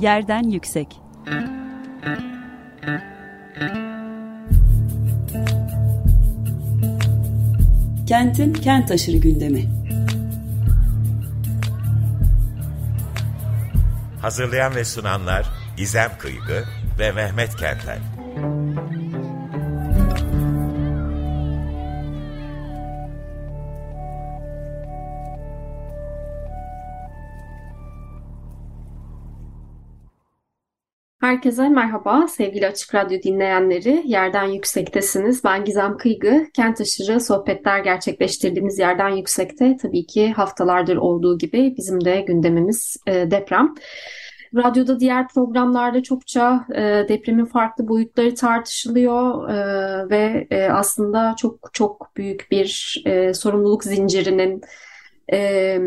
Yerden Yüksek Kentin kent aşırı gündemi. Hazırlayan ve sunanlar İzem Kıygı ve Mehmet Kentler. Herkese merhaba sevgili Açık Radyo dinleyenleri. Yerden Yüksek'tesiniz. Ben Gizem Kıygı. Kent aşırı sohbetler gerçekleştirdiğimiz Yerden Yüksek'te tabii ki haftalardır olduğu gibi bizim de gündemimiz e, deprem. Radyoda diğer programlarda çokça e, depremin farklı boyutları tartışılıyor e, ve e, aslında çok çok büyük bir e, sorumluluk zincirinin e,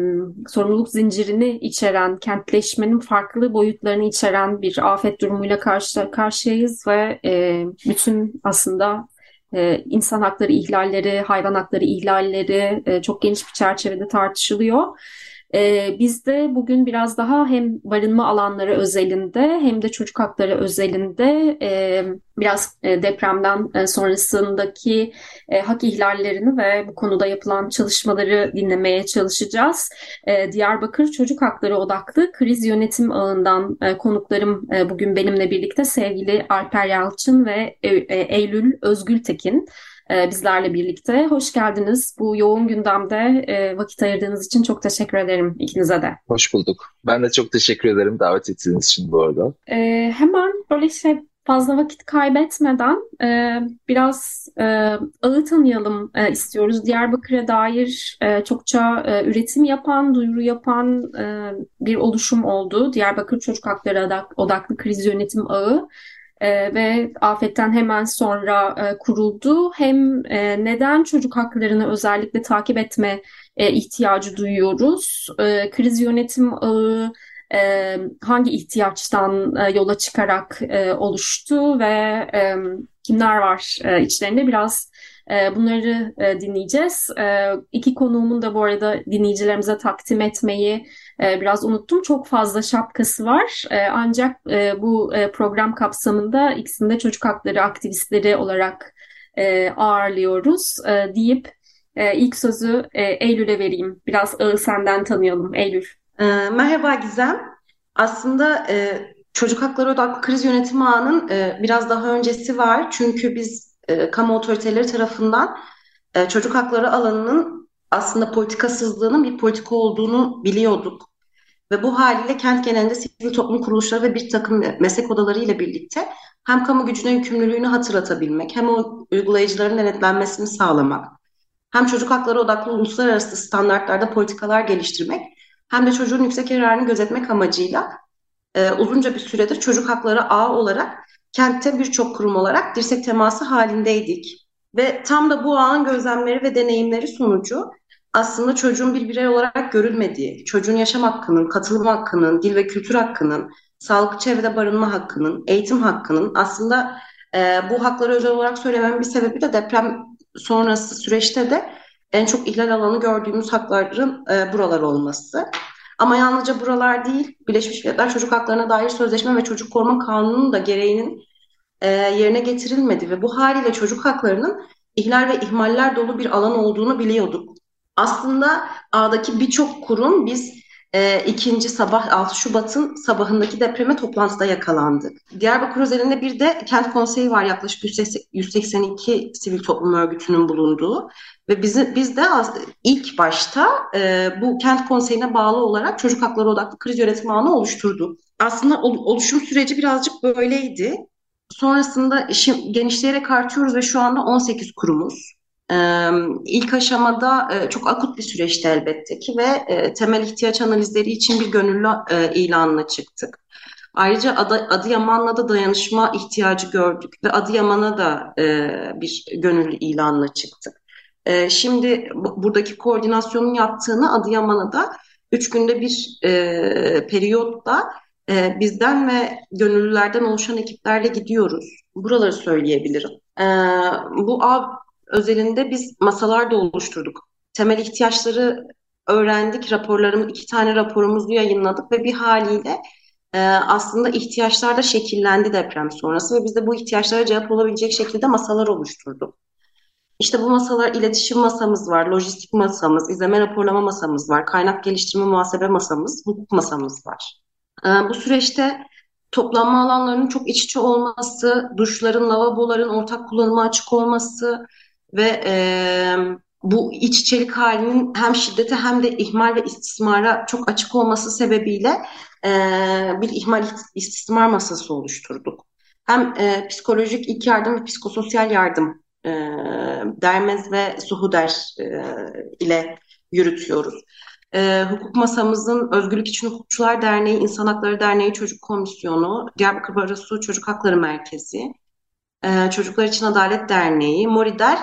sorumluluk zincirini içeren, kentleşmenin farklı boyutlarını içeren bir afet durumuyla karşı karşıyayız ve e, bütün aslında e, insan hakları ihlalleri, hayvan hakları ihlalleri e, çok geniş bir çerçevede tartışılıyor. Ee, biz de bugün biraz daha hem barınma alanları özelinde hem de çocuk hakları özelinde e, biraz e, depremden e, sonrasındaki e, hak ihlallerini ve bu konuda yapılan çalışmaları dinlemeye çalışacağız. E, Diyarbakır Çocuk Hakları Odaklı Kriz Yönetim Ağı'ndan e, konuklarım e, bugün benimle birlikte sevgili Alper Yalçın ve e, e, Eylül Özgültekin. E, bizlerle birlikte. Hoş geldiniz. Bu yoğun gündemde e, vakit ayırdığınız için çok teşekkür ederim ikinize de. Hoş bulduk. Ben de çok teşekkür ederim davet ettiğiniz için bu arada. E, hemen böyle şey fazla vakit kaybetmeden e, biraz e, ağı tanıyalım e, istiyoruz. Diyarbakır'a dair e, çokça e, üretim yapan, duyuru yapan e, bir oluşum oldu. Diyarbakır Çocuk Hakları Odaklı Kriz Yönetim Ağı e, ve afetten hemen sonra e, kuruldu. Hem e, neden çocuk haklarını özellikle takip etme e, ihtiyacı duyuyoruz? E, kriz yönetim ağı hangi ihtiyaçtan yola çıkarak oluştu ve kimler var içlerinde biraz bunları dinleyeceğiz. E, iki konuğumun da bu arada dinleyicilerimize takdim etmeyi e, biraz unuttum. Çok fazla şapkası var. E, ancak e, bu e, program kapsamında ikisinde çocuk hakları aktivistleri olarak e, ağırlıyoruz e, deyip e, ilk sözü e, Eylül'e vereyim. Biraz Ağı senden tanıyalım. Eylül. E, merhaba Gizem. Aslında e, çocuk hakları odaklı kriz yönetimi ağının e, biraz daha öncesi var. Çünkü biz e, kamu otoriteleri tarafından e, çocuk hakları alanının aslında politikasızlığının bir politika olduğunu biliyorduk. Ve bu haliyle kent genelinde sivil toplum kuruluşları ve bir takım meslek odaları ile birlikte hem kamu gücüne yükümlülüğünü hatırlatabilmek, hem o uygulayıcıların denetlenmesini sağlamak, hem çocuk hakları odaklı uluslararası standartlarda politikalar geliştirmek, hem de çocuğun yüksek yararını gözetmek amacıyla e, uzunca bir süredir çocuk hakları ağ olarak kentte birçok kurum olarak dirsek teması halindeydik. Ve tam da bu ağın gözlemleri ve deneyimleri sonucu aslında çocuğun bir birey olarak görülmediği, çocuğun yaşam hakkının, katılım hakkının, dil ve kültür hakkının, sağlıklı çevrede barınma hakkının, eğitim hakkının aslında e, bu hakları özel olarak söylememin bir sebebi de deprem sonrası süreçte de en çok ihlal alanı gördüğümüz hakların e, buralar olması. Ama yalnızca buralar değil, Birleşmiş Milletler Çocuk Haklarına dair Sözleşme ve Çocuk Koruma Kanunu'nun da gereğinin e, yerine getirilmedi ve bu haliyle çocuk haklarının ihlal ve ihmaller dolu bir alan olduğunu biliyorduk. Aslında ağdaki birçok kurum biz e, ikinci sabah 6 Şubat'ın sabahındaki depreme toplantıda yakalandık. Diyarbakır özelinde bir de kent konseyi var yaklaşık 182 sivil toplum örgütünün bulunduğu ve bizi, biz de ilk başta e, bu kent konseyine bağlı olarak çocuk hakları odaklı kriz yönetimi ağını oluşturduk. Aslında oluşum süreci birazcık böyleydi. Sonrasında işi genişleyerek artıyoruz ve şu anda 18 kurumuz. İlk aşamada çok akut bir süreçti elbette ki ve temel ihtiyaç analizleri için bir gönüllü ilanına çıktık. Ayrıca Ad Adıyaman'la da dayanışma ihtiyacı gördük ve Adıyaman'a da bir gönüllü ilanına çıktık. Şimdi buradaki koordinasyonun yaptığını Adıyaman'a da üç günde bir periyotta bizden ve gönüllülerden oluşan ekiplerle gidiyoruz. Buraları söyleyebilirim. Bu özelinde biz masalar da oluşturduk. Temel ihtiyaçları öğrendik, raporlarımız, iki tane raporumuzu yayınladık ve bir haliyle e, aslında ihtiyaçlar da şekillendi deprem sonrası ve biz de bu ihtiyaçlara cevap olabilecek şekilde masalar oluşturduk. İşte bu masalar iletişim masamız var, lojistik masamız, izleme raporlama masamız var, kaynak geliştirme muhasebe masamız, hukuk masamız var. E, bu süreçte toplanma alanlarının çok iç içe olması, duşların, lavaboların ortak kullanıma açık olması ve e, bu iç içelik halinin hem şiddete hem de ihmal ve istismara çok açık olması sebebiyle e, bir ihmal istismar masası oluşturduk. Hem e, psikolojik ilk yardım ve psikososyal yardım e, Dermez ve Suhuder e, ile yürütüyoruz. E, hukuk masamızın Özgürlük İçin Hukukçular Derneği, İnsan Hakları Derneği Çocuk Komisyonu, Diyarbakır Barosu Çocuk Hakları Merkezi, e, Çocuklar İçin Adalet Derneği, Morider,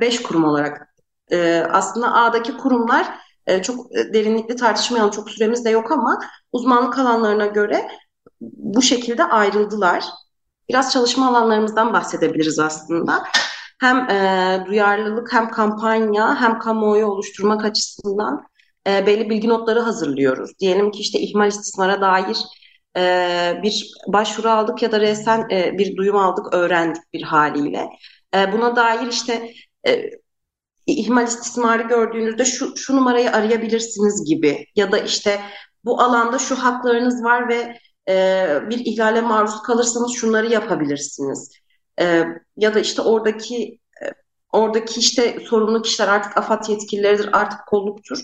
beş kurum olarak. E, aslında A'daki kurumlar e, çok derinlikli tartışmayalım, çok süremiz de yok ama uzmanlık alanlarına göre bu şekilde ayrıldılar. Biraz çalışma alanlarımızdan bahsedebiliriz aslında hem e, duyarlılık hem kampanya hem kamuoyu oluşturmak açısından e, belli bilgi notları hazırlıyoruz. Diyelim ki işte ihmal istismara dair e, bir başvuru aldık ya da resen e, bir duyum aldık, öğrendik bir haliyle. E, buna dair işte e, ihmal istismarı gördüğünüzde şu, şu numarayı arayabilirsiniz gibi ya da işte bu alanda şu haklarınız var ve e, bir ihlale maruz kalırsanız şunları yapabilirsiniz. E, ya da işte oradaki e, oradaki işte sorumlu kişiler artık AFAD yetkilileridir, artık kolluktur.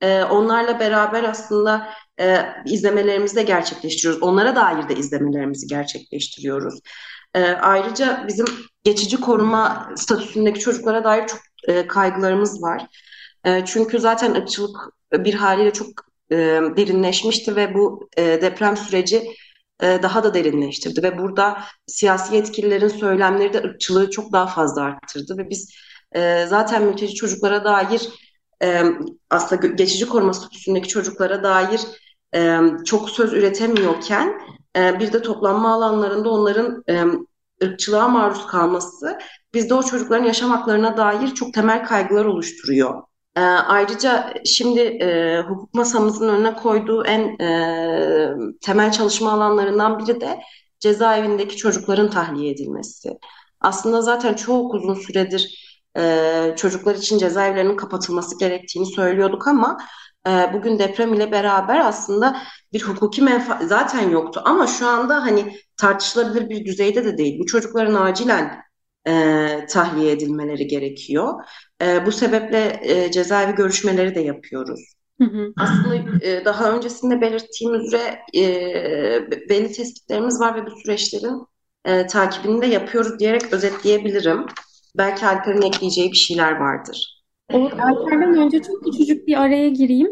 E, onlarla beraber aslında e, izlemelerimizi de gerçekleştiriyoruz. Onlara dair de izlemelerimizi gerçekleştiriyoruz. E, ayrıca bizim geçici koruma statüsündeki çocuklara dair çok e, kaygılarımız var. E, çünkü zaten ırkçılık bir haliyle çok e, derinleşmişti ve bu e, deprem süreci e, daha da derinleştirdi ve burada siyasi yetkililerin söylemleri de ırkçılığı çok daha fazla arttırdı ve biz e, zaten mülteci çocuklara dair e, aslında geçici koruma statüsündeki çocuklara dair çok söz üretemiyorken bir de toplanma alanlarında onların ırkçılığa maruz kalması bizde o çocukların yaşam haklarına dair çok temel kaygılar oluşturuyor. E, ayrıca şimdi e, hukuk masamızın önüne koyduğu en e, temel çalışma alanlarından biri de cezaevindeki çocukların tahliye edilmesi. Aslında zaten çok uzun süredir e, çocuklar için cezaevlerinin kapatılması gerektiğini söylüyorduk ama e, bugün deprem ile beraber aslında bir hukuki menfaat zaten yoktu ama şu anda hani tartışılabilir bir düzeyde de değil. Bu çocukların acilen e, tahliye edilmeleri gerekiyor. E, bu sebeple e, cezaevi görüşmeleri de yapıyoruz. Hı hı. Aslında e, daha öncesinde belirttiğim üzere e, belli tespitlerimiz var ve bu süreçlerin e, takibini de yapıyoruz diyerek özetleyebilirim. Belki Alper'in ekleyeceği bir şeyler vardır. O Alper'den önce çok küçücük bir araya gireyim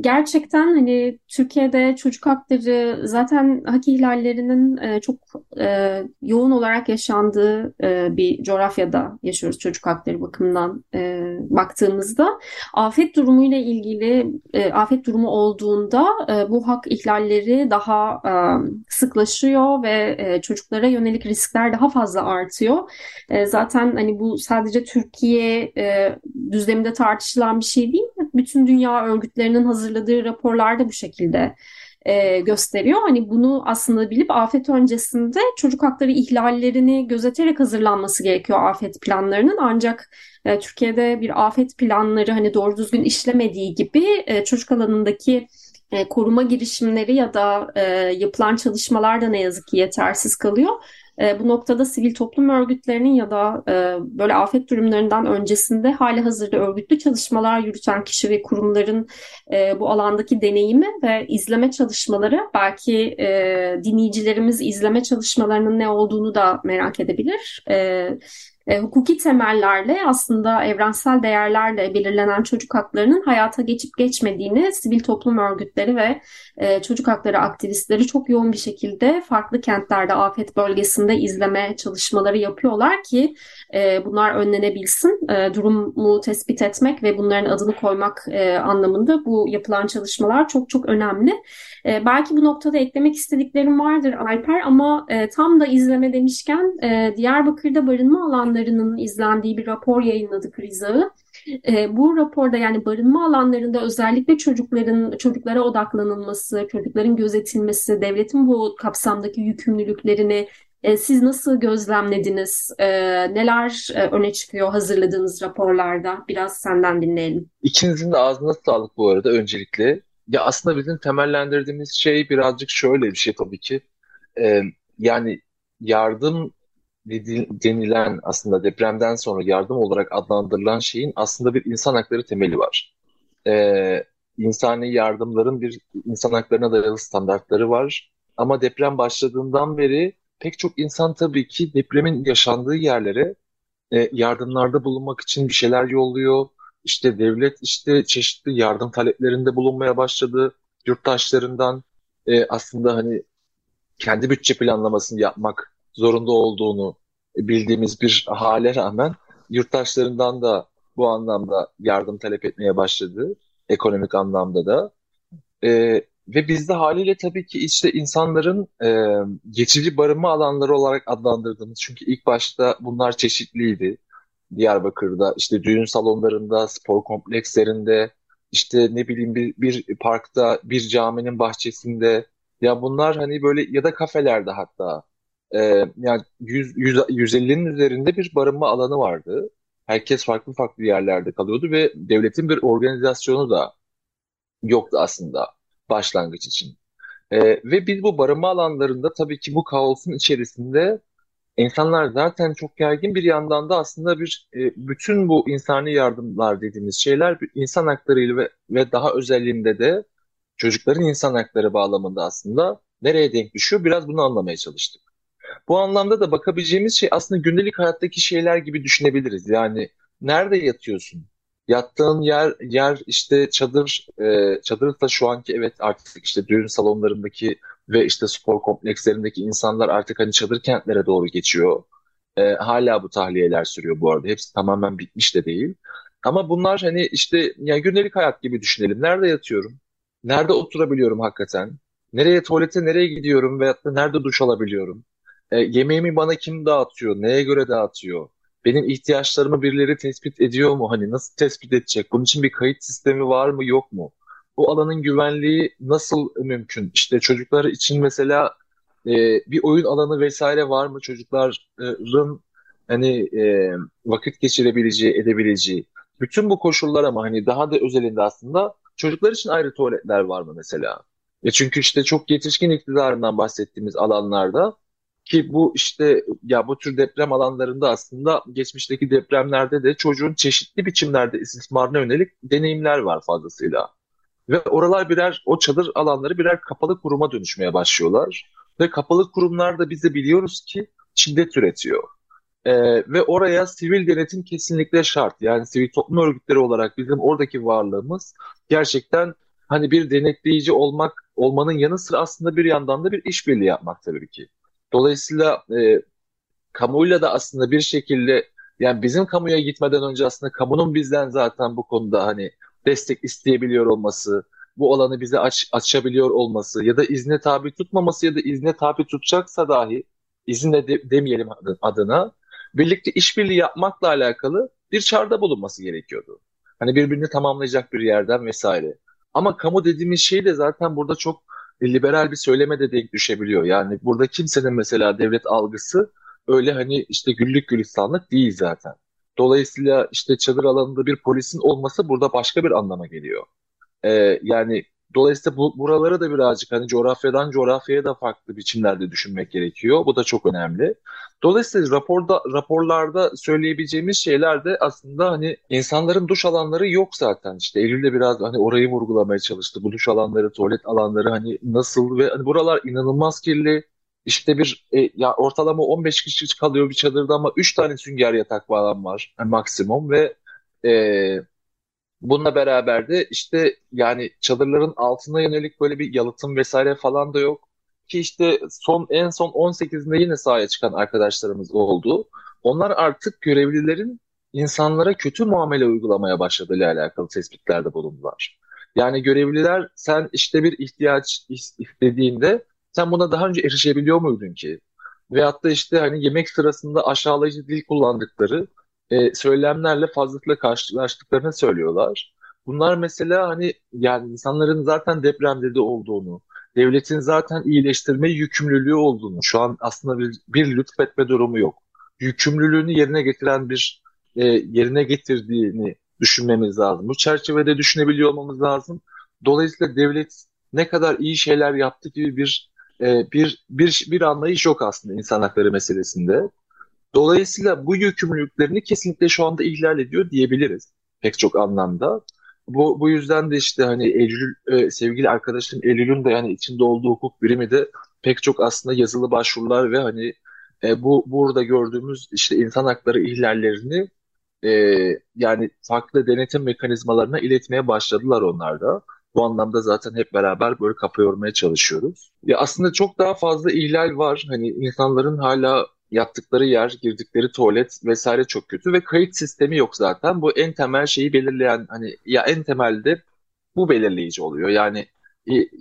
gerçekten hani Türkiye'de çocuk hakları zaten hak ihlallerinin e, çok e, yoğun olarak yaşandığı e, bir coğrafyada yaşıyoruz çocuk hakları bakımından e, baktığımızda. Afet durumuyla ilgili e, afet durumu olduğunda e, bu hak ihlalleri daha e, sıklaşıyor ve e, çocuklara yönelik riskler daha fazla artıyor. E, zaten hani bu sadece Türkiye e, düzleminde tartışılan bir şey değil. Bütün dünya örgütlerinin hazırladığı raporlarda bu şekilde e, gösteriyor. Hani bunu aslında bilip afet öncesinde çocuk hakları ihlallerini gözeterek hazırlanması gerekiyor afet planlarının. Ancak e, Türkiye'de bir afet planları hani doğru düzgün işlemediği gibi e, çocuk alanındaki e, koruma girişimleri ya da e, yapılan çalışmalar da ne yazık ki yetersiz kalıyor. E, bu noktada sivil toplum örgütlerinin ya da e, böyle afet durumlarından öncesinde hali hazırda örgütlü çalışmalar yürüten kişi ve kurumların e, bu alandaki deneyimi ve izleme çalışmaları belki e, dinleyicilerimiz izleme çalışmalarının ne olduğunu da merak edebilir. E, e, hukuki temellerle aslında evrensel değerlerle belirlenen çocuk haklarının hayata geçip geçmediğini sivil toplum örgütleri ve e, çocuk hakları aktivistleri çok yoğun bir şekilde farklı kentlerde afet bölgesinde izleme çalışmaları yapıyorlar ki e, bunlar önlenebilsin. E, durumu tespit etmek ve bunların adını koymak e, anlamında bu yapılan çalışmalar çok çok önemli. E, belki bu noktada eklemek istediklerim vardır Alper ama e, tam da izleme demişken e, Diyarbakır'da barınma alanlarının izlendiği bir rapor yayınladık Rizağı. E, bu raporda yani barınma alanlarında özellikle çocukların çocuklara odaklanılması, çocukların gözetilmesi, devletin bu kapsamdaki yükümlülüklerini e, siz nasıl gözlemlediniz? E, neler e, öne çıkıyor hazırladığınız raporlarda? Biraz senden dinleyelim. İkinizin de ağzına sağlık bu arada öncelikle. Ya aslında bizim temellendirdiğimiz şey birazcık şöyle bir şey tabii ki. E, yani yardım denilen aslında depremden sonra yardım olarak adlandırılan şeyin aslında bir insan hakları temeli var. Ee, insani yardımların bir insan haklarına dayalı standartları var. Ama deprem başladığından beri pek çok insan tabii ki depremin yaşandığı yerlere e, yardımlarda bulunmak için bir şeyler yolluyor. İşte devlet işte çeşitli yardım taleplerinde bulunmaya başladı. Yurttaşlarından e, aslında hani kendi bütçe planlamasını yapmak zorunda olduğunu bildiğimiz bir hale rağmen yurttaşlarından da bu anlamda yardım talep etmeye başladı. Ekonomik anlamda da. E, ve bizde haliyle tabii ki işte insanların e, geçici barınma alanları olarak adlandırdığımız çünkü ilk başta bunlar çeşitliydi. Diyarbakır'da işte düğün salonlarında, spor komplekslerinde, işte ne bileyim bir, bir parkta, bir caminin bahçesinde ya bunlar hani böyle ya da kafelerde hatta e, yani 100, 100, 150'nin üzerinde bir barınma alanı vardı. Herkes farklı farklı yerlerde kalıyordu ve devletin bir organizasyonu da yoktu aslında başlangıç için. E, ve biz bu barınma alanlarında tabii ki bu kaosun içerisinde insanlar zaten çok gergin bir yandan da aslında bir e, bütün bu insani yardımlar dediğimiz şeyler insan haklarıyla ve, ve daha özelliğinde de çocukların insan hakları bağlamında aslında nereye denk düşüyor biraz bunu anlamaya çalıştık. Bu anlamda da bakabileceğimiz şey aslında gündelik hayattaki şeyler gibi düşünebiliriz. Yani nerede yatıyorsun? Yattığın yer yer işte çadır e, çadır da şu anki evet artık işte düğün salonlarındaki ve işte spor komplekslerindeki insanlar artık hani çadır kentlere doğru geçiyor. E, hala bu tahliyeler sürüyor bu arada. Hepsi tamamen bitmiş de değil. Ama bunlar hani işte yani gündelik hayat gibi düşünelim. Nerede yatıyorum? Nerede oturabiliyorum hakikaten? Nereye tuvalete nereye gidiyorum veyahut da nerede duş alabiliyorum? E, yemeğimi bana kim dağıtıyor? Neye göre dağıtıyor? Benim ihtiyaçlarımı birileri tespit ediyor mu? Hani nasıl tespit edecek? Bunun için bir kayıt sistemi var mı yok mu? Bu alanın güvenliği nasıl mümkün? İşte çocuklar için mesela e, bir oyun alanı vesaire var mı? Çocukların hani e, vakit geçirebileceği, edebileceği. Bütün bu koşullar ama hani daha da özelinde aslında çocuklar için ayrı tuvaletler var mı mesela? E çünkü işte çok yetişkin iktidarından bahsettiğimiz alanlarda ki bu işte ya bu tür deprem alanlarında aslında geçmişteki depremlerde de çocuğun çeşitli biçimlerde istismarına yönelik deneyimler var fazlasıyla. Ve oralar birer, o çadır alanları birer kapalı kuruma dönüşmeye başlıyorlar. Ve kapalı kurumlar da bize biliyoruz ki şiddet üretiyor. Ee, ve oraya sivil denetim kesinlikle şart. Yani sivil toplum örgütleri olarak bizim oradaki varlığımız gerçekten hani bir denetleyici olmak olmanın yanı sıra aslında bir yandan da bir işbirliği yapmak tabii ki. Dolayısıyla e, kamuyla da aslında bir şekilde yani bizim kamuya gitmeden önce aslında kamunun bizden zaten bu konuda hani destek isteyebiliyor olması, bu alanı bize aç, açabiliyor olması ya da izne tabi tutmaması ya da izne tabi tutacaksa dahi izinle de, demeyelim adına birlikte işbirliği yapmakla alakalı bir çağrıda bulunması gerekiyordu. Hani birbirini tamamlayacak bir yerden vesaire. Ama kamu dediğimiz şey de zaten burada çok liberal bir söyleme de denk düşebiliyor. Yani burada kimsenin mesela devlet algısı öyle hani işte güllük gülistanlık değil zaten. Dolayısıyla işte çadır alanında bir polisin olması burada başka bir anlama geliyor. Ee, yani dolayısıyla bu, buraları da birazcık hani coğrafyadan coğrafyaya da farklı biçimlerde düşünmek gerekiyor. Bu da çok önemli. Dolayısıyla raporda raporlarda söyleyebileceğimiz şeyler de aslında hani insanların duş alanları yok zaten. İşte Eylül'de biraz hani orayı vurgulamaya çalıştı. Bu duş alanları, tuvalet alanları hani nasıl ve hani buralar inanılmaz kirli. İşte bir e, ya ortalama 15 kişi kalıyor bir çadırda ama 3 tane sünger yatak falan var yani maksimum ve e, bununla beraber de işte yani çadırların altına yönelik böyle bir yalıtım vesaire falan da yok. Ki işte son en son 18'inde yine sahaya çıkan arkadaşlarımız oldu. Onlar artık görevlilerin insanlara kötü muamele uygulamaya başladığıyla alakalı tespitlerde bulundular. Yani görevliler sen işte bir ihtiyaç istediğinde sen buna daha önce erişebiliyor muydun ki? Veyahut da işte hani yemek sırasında aşağılayıcı dil kullandıkları e, söylemlerle fazlasıyla karşılaştıklarını söylüyorlar. Bunlar mesela hani yani insanların zaten depremde de olduğunu, devletin zaten iyileştirme yükümlülüğü olduğunu, şu an aslında bir, bir lütfetme durumu yok. Yükümlülüğünü yerine getiren bir e, yerine getirdiğini düşünmemiz lazım. Bu çerçevede düşünebiliyor olmamız lazım. Dolayısıyla devlet ne kadar iyi şeyler yaptı gibi bir e, bir bir bir anlayış yok aslında insan hakları meselesinde. Dolayısıyla bu yükümlülüklerini kesinlikle şu anda ihlal ediyor diyebiliriz pek çok anlamda. Bu, bu yüzden de işte hani Eylül, e, sevgili arkadaşım Eylül'ün de yani içinde olduğu hukuk birimi de pek çok aslında yazılı başvurular ve hani e, bu burada gördüğümüz işte insan hakları ihlallerini e, yani farklı denetim mekanizmalarına iletmeye başladılar onlar da. Bu anlamda zaten hep beraber böyle kafa yormaya çalışıyoruz. Ya aslında çok daha fazla ihlal var. Hani insanların hala yattıkları yer, girdikleri tuvalet vesaire çok kötü ve kayıt sistemi yok zaten. Bu en temel şeyi belirleyen hani ya en temelde bu belirleyici oluyor. Yani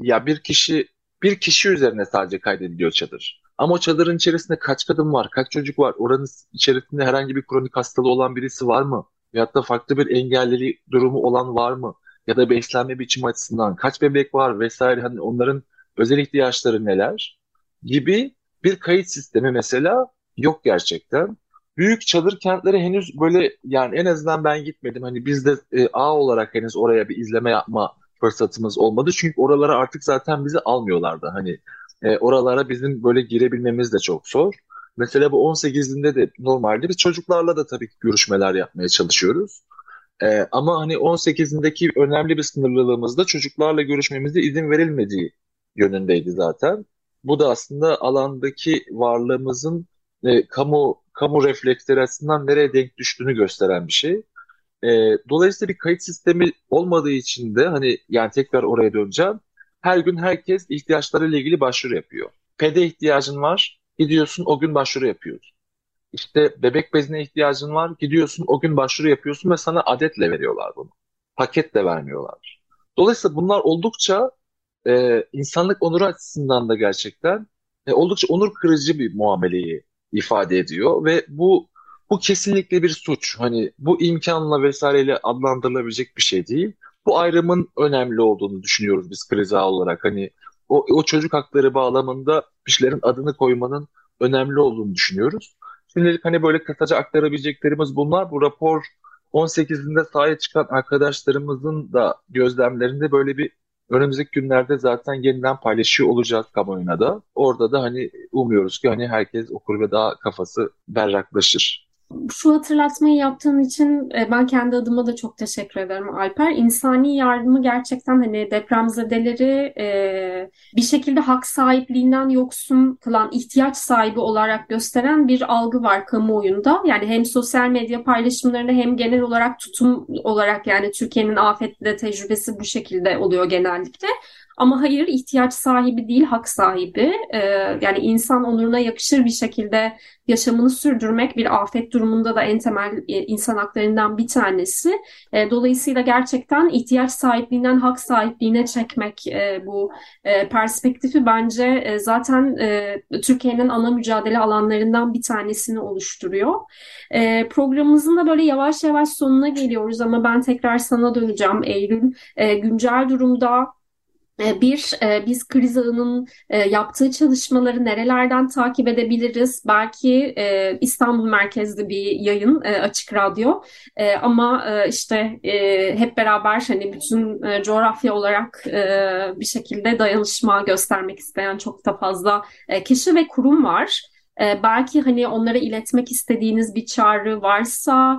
ya bir kişi bir kişi üzerine sadece kaydediliyor çadır. Ama o çadırın içerisinde kaç kadın var, kaç çocuk var, oranın içerisinde herhangi bir kronik hastalığı olan birisi var mı? Veyahut da farklı bir engellili durumu olan var mı? Ya da beslenme biçimi açısından kaç bebek var vesaire hani onların özel ihtiyaçları neler gibi bir kayıt sistemi mesela yok gerçekten. Büyük çadır kentleri henüz böyle yani en azından ben gitmedim. Hani biz de e, A olarak henüz oraya bir izleme yapma fırsatımız olmadı. Çünkü oralara artık zaten bizi almıyorlardı. Hani e, oralara bizim böyle girebilmemiz de çok zor. Mesela bu 18'inde de normalde biz çocuklarla da tabii ki görüşmeler yapmaya çalışıyoruz. E, ama hani 18'indeki önemli bir sınırlılığımız da çocuklarla görüşmemize izin verilmediği yönündeydi zaten. Bu da aslında alandaki varlığımızın e, kamu kamu refleksleri açısından nereye denk düştüğünü gösteren bir şey. E, dolayısıyla bir kayıt sistemi olmadığı için de hani yani tekrar oraya döneceğim. Her gün herkes ihtiyaçlarıyla ilgili başvuru yapıyor. Pede ihtiyacın var, gidiyorsun o gün başvuru yapıyorsun. İşte bebek bezine ihtiyacın var, gidiyorsun o gün başvuru yapıyorsun ve sana adetle veriyorlar bunu. Paketle vermiyorlar. Dolayısıyla bunlar oldukça e, insanlık onuru açısından da gerçekten e, oldukça onur kırıcı bir muameleyi ifade ediyor ve bu bu kesinlikle bir suç. Hani bu imkanla vesaireyle adlandırılabilecek bir şey değil. Bu ayrımın önemli olduğunu düşünüyoruz biz kriza olarak. Hani o, o çocuk hakları bağlamında bir şeylerin adını koymanın önemli olduğunu düşünüyoruz. Şimdilik hani böyle kısaca aktarabileceklerimiz bunlar. Bu rapor 18'inde sahaya çıkan arkadaşlarımızın da gözlemlerinde böyle bir önümüzdeki günlerde zaten yeniden paylaşıyor olacağız kamuoyuna da. Orada da hani umuyoruz ki hani herkes okur ve daha kafası berraklaşır şu hatırlatmayı yaptığın için e, ben kendi adıma da çok teşekkür ederim Alper. İnsani yardımı gerçekten hani depremzedeleri e, bir şekilde hak sahipliğinden yoksun kılan, ihtiyaç sahibi olarak gösteren bir algı var kamuoyunda. Yani hem sosyal medya paylaşımlarında hem genel olarak tutum olarak yani Türkiye'nin afetle tecrübesi bu şekilde oluyor genellikle. Ama hayır ihtiyaç sahibi değil, hak sahibi. Ee, yani insan onuruna yakışır bir şekilde yaşamını sürdürmek bir afet durumunda da en temel e, insan haklarından bir tanesi. E, dolayısıyla gerçekten ihtiyaç sahipliğinden hak sahipliğine çekmek e, bu e, perspektifi bence e, zaten e, Türkiye'nin ana mücadele alanlarından bir tanesini oluşturuyor. E, programımızın da böyle yavaş yavaş sonuna geliyoruz ama ben tekrar sana döneceğim Eylül. E, güncel durumda ee, bir, e, biz kriz ağının e, yaptığı çalışmaları nerelerden takip edebiliriz? Belki e, İstanbul merkezli bir yayın, açık radyo. Ama işte hep beraber hani bütün coğrafya olarak bir şekilde dayanışma göstermek isteyen çok da fazla kişi ve kurum var. Belki hani onlara iletmek istediğiniz bir çağrı varsa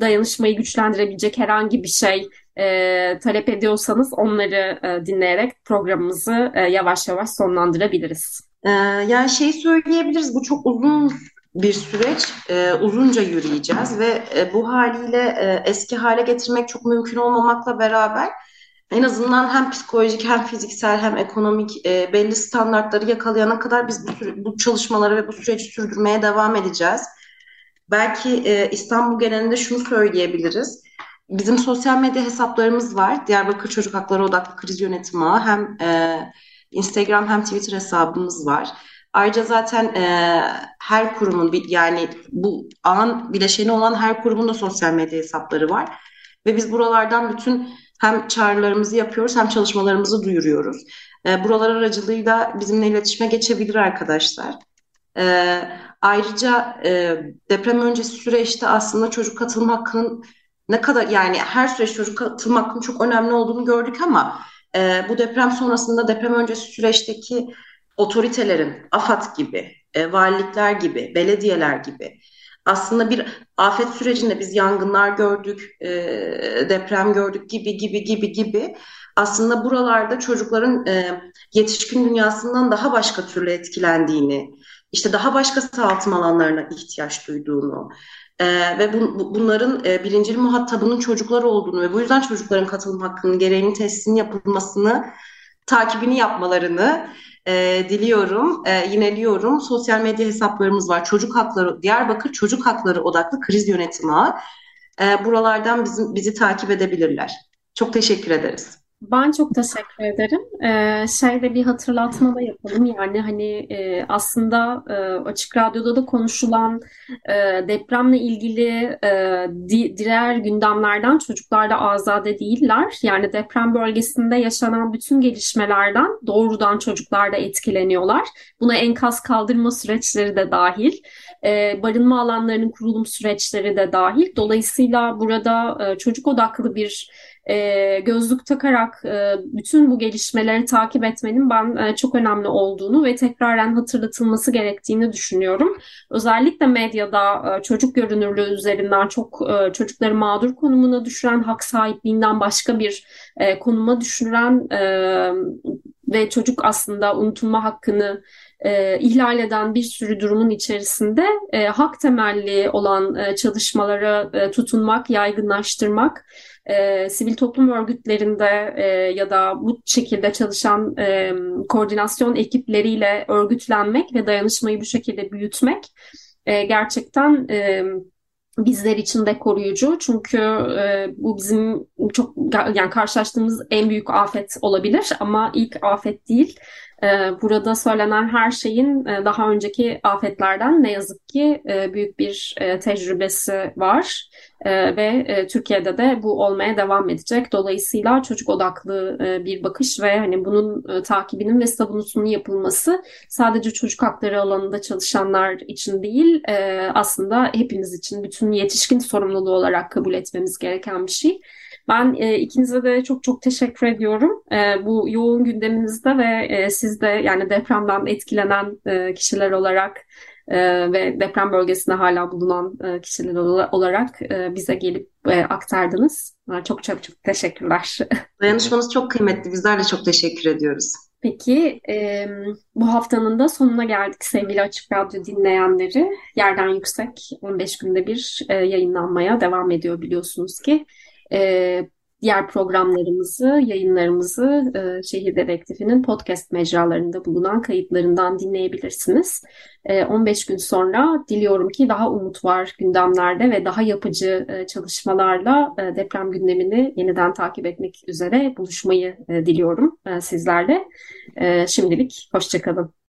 dayanışmayı güçlendirebilecek herhangi bir şey e, talep ediyorsanız onları e, dinleyerek programımızı e, yavaş yavaş sonlandırabiliriz. Ee, yani şey söyleyebiliriz bu çok uzun bir süreç e, uzunca yürüyeceğiz ve e, bu haliyle e, eski hale getirmek çok mümkün olmamakla beraber en azından hem psikolojik hem fiziksel hem ekonomik e, belli standartları yakalayana kadar biz bu, bu çalışmaları ve bu süreci sürdürmeye devam edeceğiz. Belki e, İstanbul genelinde şunu söyleyebiliriz. Bizim sosyal medya hesaplarımız var. Diyarbakır Çocuk Hakları Odaklı Kriz Yönetimi Ağı. Hem e, Instagram hem Twitter hesabımız var. Ayrıca zaten e, her kurumun yani bu an bileşeni olan her kurumun da sosyal medya hesapları var. Ve biz buralardan bütün hem çağrılarımızı yapıyoruz hem çalışmalarımızı duyuruyoruz. E, buralar aracılığıyla bizimle iletişime geçebilir arkadaşlar. E, ayrıca e, deprem öncesi süreçte aslında çocuk katılım hakkının ne kadar yani her süreç çocuk katılım hakkının çok önemli olduğunu gördük ama e, bu deprem sonrasında deprem öncesi süreçteki otoritelerin, AFAD gibi, e, valilikler gibi, belediyeler gibi aslında bir afet sürecinde biz yangınlar gördük, e, deprem gördük gibi gibi gibi gibi aslında buralarda çocukların e, yetişkin dünyasından daha başka türlü etkilendiğini, işte daha başka sağaltım alanlarına ihtiyaç duyduğunu e, ve bu, bu, bunların e, birincil muhatabının çocuklar olduğunu ve bu yüzden çocukların katılım hakkının gereğinin testinin yapılmasını, takibini yapmalarını e, diliyorum, e, yineliyorum. Sosyal medya hesaplarımız var. Çocuk Hakları, Diyarbakır Çocuk Hakları Odaklı Kriz Yönetimi. E, buralardan bizim, bizi takip edebilirler. Çok teşekkür ederiz. Ben çok teşekkür ederim. Ee, şeyde bir hatırlatma da yapalım. Yani hani e, aslında e, Açık Radyo'da da konuşulan e, depremle ilgili e, di, diğer gündemlerden çocuklar da azade değiller. Yani deprem bölgesinde yaşanan bütün gelişmelerden doğrudan çocuklar da etkileniyorlar. Buna enkaz kaldırma süreçleri de dahil. E, barınma alanlarının kurulum süreçleri de dahil. Dolayısıyla burada e, çocuk odaklı bir e, gözlük takarak e, bütün bu gelişmeleri takip etmenin ben e, çok önemli olduğunu ve tekraren hatırlatılması gerektiğini düşünüyorum. Özellikle medyada e, çocuk görünürlüğü üzerinden çok e, çocukları mağdur konumuna düşüren, hak sahipliğinden başka bir e, konuma düşüren e, ve çocuk aslında unutulma hakkını e, ihlal eden bir sürü durumun içerisinde e, hak temelli olan e, çalışmalara e, tutunmak, yaygınlaştırmak e, sivil toplum örgütlerinde e, ya da bu şekilde çalışan e, koordinasyon ekipleriyle örgütlenmek ve dayanışmayı bu şekilde büyütmek e, gerçekten e, bizler için de koruyucu. Çünkü e, bu bizim çok yani karşılaştığımız en büyük afet olabilir ama ilk afet değil. Ee, burada söylenen her şeyin e, daha önceki afetlerden ne yazık ki e, büyük bir e, tecrübesi var ve Türkiye'de de bu olmaya devam edecek. Dolayısıyla çocuk odaklı bir bakış ve hani bunun takibinin ve savunusunun yapılması sadece çocuk hakları alanında çalışanlar için değil aslında hepimiz için bütün yetişkin sorumluluğu olarak kabul etmemiz gereken bir şey. Ben e, ikinize de çok çok teşekkür ediyorum. E, bu yoğun gündeminizde ve e, siz de yani depremden etkilenen e, kişiler olarak e, ve deprem bölgesinde hala bulunan e, kişiler olarak e, bize gelip e, aktardınız. E, çok çok çok teşekkürler. Dayanışmanız çok kıymetli. Bizler de çok teşekkür ediyoruz. Peki e, bu haftanın da sonuna geldik sevgili Açık Radyo dinleyenleri. Yerden Yüksek 15 günde bir e, yayınlanmaya devam ediyor biliyorsunuz ki. E, diğer programlarımızı, yayınlarımızı e, Şehir Dedektifi'nin podcast mecralarında bulunan kayıtlarından dinleyebilirsiniz. E, 15 gün sonra diliyorum ki daha umut var gündemlerde ve daha yapıcı e, çalışmalarla e, deprem gündemini yeniden takip etmek üzere buluşmayı e, diliyorum e, sizlerle. E, şimdilik hoşçakalın.